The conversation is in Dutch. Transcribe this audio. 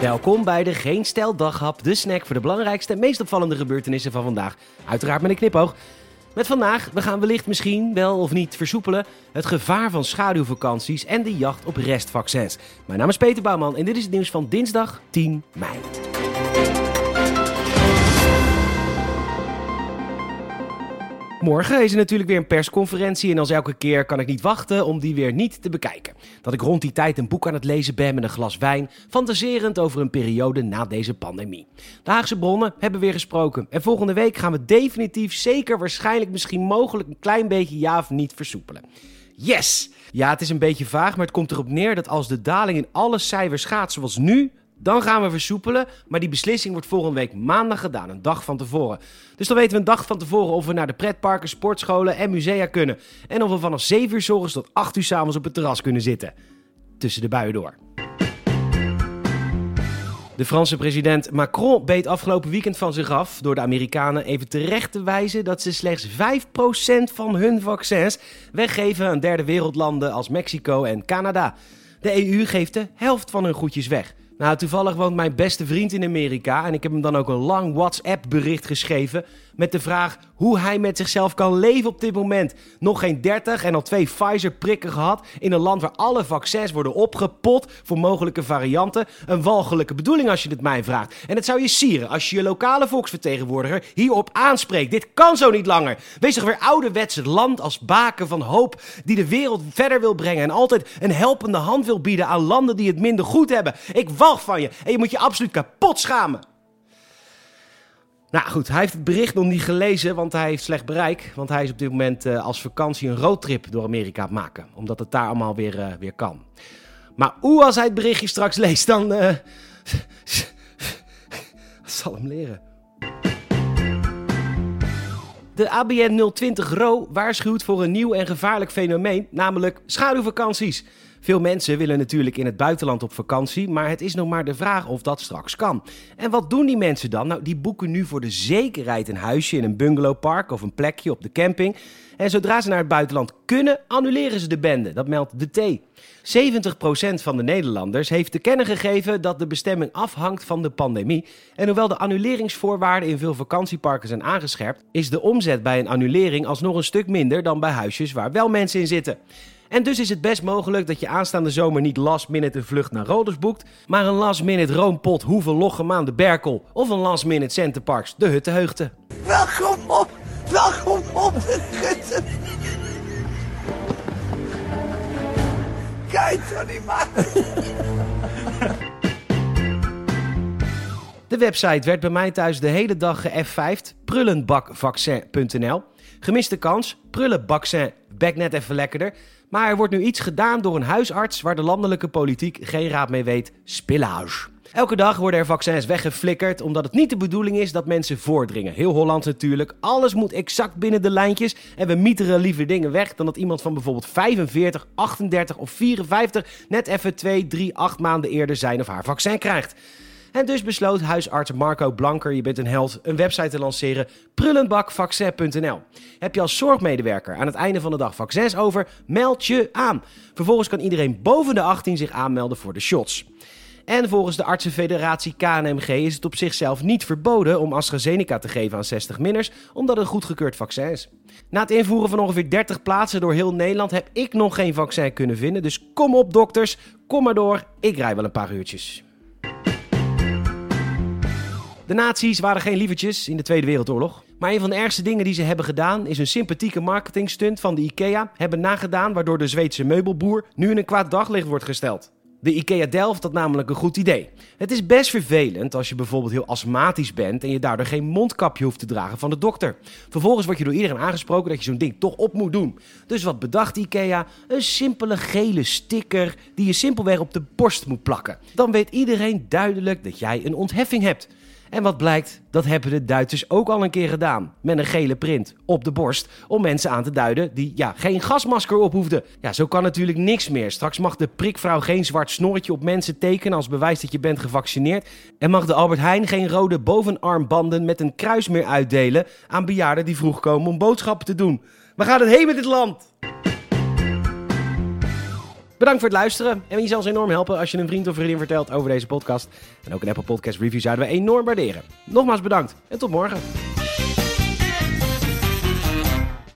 Welkom bij de Geen Stijl Daghap, de snack voor de belangrijkste en meest opvallende gebeurtenissen van vandaag. Uiteraard met een knipoog. Met vandaag, we gaan wellicht misschien wel of niet versoepelen het gevaar van schaduwvakanties en de jacht op restvaccins. Mijn naam is Peter Bouwman en dit is het nieuws van dinsdag 10 mei. Morgen is er natuurlijk weer een persconferentie en als elke keer kan ik niet wachten om die weer niet te bekijken. Dat ik rond die tijd een boek aan het lezen ben met een glas wijn, fantaserend over een periode na deze pandemie. De Haagse bronnen hebben weer gesproken en volgende week gaan we definitief zeker waarschijnlijk misschien mogelijk een klein beetje ja of niet versoepelen. Yes! Ja, het is een beetje vaag, maar het komt erop neer dat als de daling in alle cijfers gaat zoals nu, dan gaan we versoepelen, maar die beslissing wordt volgende week maandag gedaan, een dag van tevoren. Dus dan weten we een dag van tevoren of we naar de pretparken, sportscholen en musea kunnen. En of we vanaf 7 uur s ochtends tot 8 uur s avonds op het terras kunnen zitten. Tussen de buien door. De Franse president Macron beet afgelopen weekend van zich af door de Amerikanen even terecht te wijzen dat ze slechts 5% van hun vaccins weggeven aan derde wereldlanden als Mexico en Canada. De EU geeft de helft van hun goedjes weg. Nou, toevallig woont mijn beste vriend in Amerika en ik heb hem dan ook een lang WhatsApp-bericht geschreven met de vraag hoe hij met zichzelf kan leven op dit moment. Nog geen 30 en al twee Pfizer-prikken gehad in een land waar alle vaccins worden opgepot voor mogelijke varianten. Een walgelijke bedoeling als je het mij vraagt. En het zou je sieren als je je lokale volksvertegenwoordiger hierop aanspreekt. Dit kan zo niet langer. Wees toch weer ouderwets het land als baken van hoop die de wereld verder wil brengen en altijd een helpende hand wil bieden aan landen die het minder goed hebben. Ik walg van je en je moet je absoluut kapot schamen. Nou goed, hij heeft het bericht nog niet gelezen, want hij heeft slecht bereik. Want hij is op dit moment uh, als vakantie een roadtrip door Amerika aan het maken. Omdat het daar allemaal weer, uh, weer kan. Maar hoe als hij het berichtje straks leest, dan... Uh, zal hem leren. De ABN 020 RO waarschuwt voor een nieuw en gevaarlijk fenomeen, namelijk schaduwvakanties. Veel mensen willen natuurlijk in het buitenland op vakantie, maar het is nog maar de vraag of dat straks kan. En wat doen die mensen dan? Nou, die boeken nu voor de zekerheid een huisje in een bungalowpark of een plekje op de camping. En zodra ze naar het buitenland kunnen, annuleren ze de bende. Dat meldt de T. 70% van de Nederlanders heeft te kennen gegeven dat de bestemming afhangt van de pandemie. En hoewel de annuleringsvoorwaarden in veel vakantieparken zijn aangescherpt, is de omzet bij een annulering alsnog een stuk minder dan bij huisjes waar wel mensen in zitten. En dus is het best mogelijk dat je aanstaande zomer niet last minute een vlucht naar Roders boekt, maar een last minute Roompot Hoeve Loggemaan de Berkel of een last minute Centerparks de Huttenheugte. Welkom op, welkom op de Hutten. Kijk niet maar. De website werd bij mij thuis de hele dag ge-F5'd, prullenbakvaccin.nl. Gemiste kans, prullenvaccin, bek net even lekkerder. Maar er wordt nu iets gedaan door een huisarts waar de landelijke politiek geen raad mee weet: spillage. Elke dag worden er vaccins weggeflikkerd omdat het niet de bedoeling is dat mensen voordringen. Heel Holland natuurlijk. Alles moet exact binnen de lijntjes. En we mieteren liever dingen weg dan dat iemand van bijvoorbeeld 45, 38 of 54 net even 2, 3, 8 maanden eerder zijn of haar vaccin krijgt. En dus besloot huisarts Marco Blanker, je bent een held, een website te lanceren, prullenbakvaccin.nl. Heb je als zorgmedewerker aan het einde van de dag vaccins over, meld je aan. Vervolgens kan iedereen boven de 18 zich aanmelden voor de shots. En volgens de artsenfederatie KNMG is het op zichzelf niet verboden om AstraZeneca te geven aan 60-minners, omdat het een goedgekeurd vaccin is. Na het invoeren van ongeveer 30 plaatsen door heel Nederland heb ik nog geen vaccin kunnen vinden, dus kom op dokters, kom maar door, ik rij wel een paar uurtjes. De nazi's waren geen lievertjes in de Tweede Wereldoorlog. Maar een van de ergste dingen die ze hebben gedaan is een sympathieke marketingstunt van de IKEA hebben nagedaan waardoor de Zweedse meubelboer nu in een kwaad daglicht wordt gesteld. De IKEA Delft had namelijk een goed idee. Het is best vervelend als je bijvoorbeeld heel astmatisch bent en je daardoor geen mondkapje hoeft te dragen van de dokter. Vervolgens word je door iedereen aangesproken dat je zo'n ding toch op moet doen. Dus wat bedacht IKEA? Een simpele gele sticker die je simpelweg op de borst moet plakken. Dan weet iedereen duidelijk dat jij een ontheffing hebt. En wat blijkt, dat hebben de Duitsers ook al een keer gedaan. Met een gele print op de borst. Om mensen aan te duiden die ja, geen gasmasker op hoefden. Ja, zo kan natuurlijk niks meer. Straks mag de prikvrouw geen zwart snorretje op mensen tekenen als bewijs dat je bent gevaccineerd. En mag de Albert Heijn geen rode bovenarmbanden met een kruis meer uitdelen aan bejaarden die vroeg komen om boodschappen te doen. Waar gaat het heen met dit land? Bedankt voor het luisteren. En je zal ons enorm helpen als je een vriend of vriendin vertelt over deze podcast. En ook een Apple Podcast review zouden we enorm waarderen. Nogmaals bedankt en tot morgen.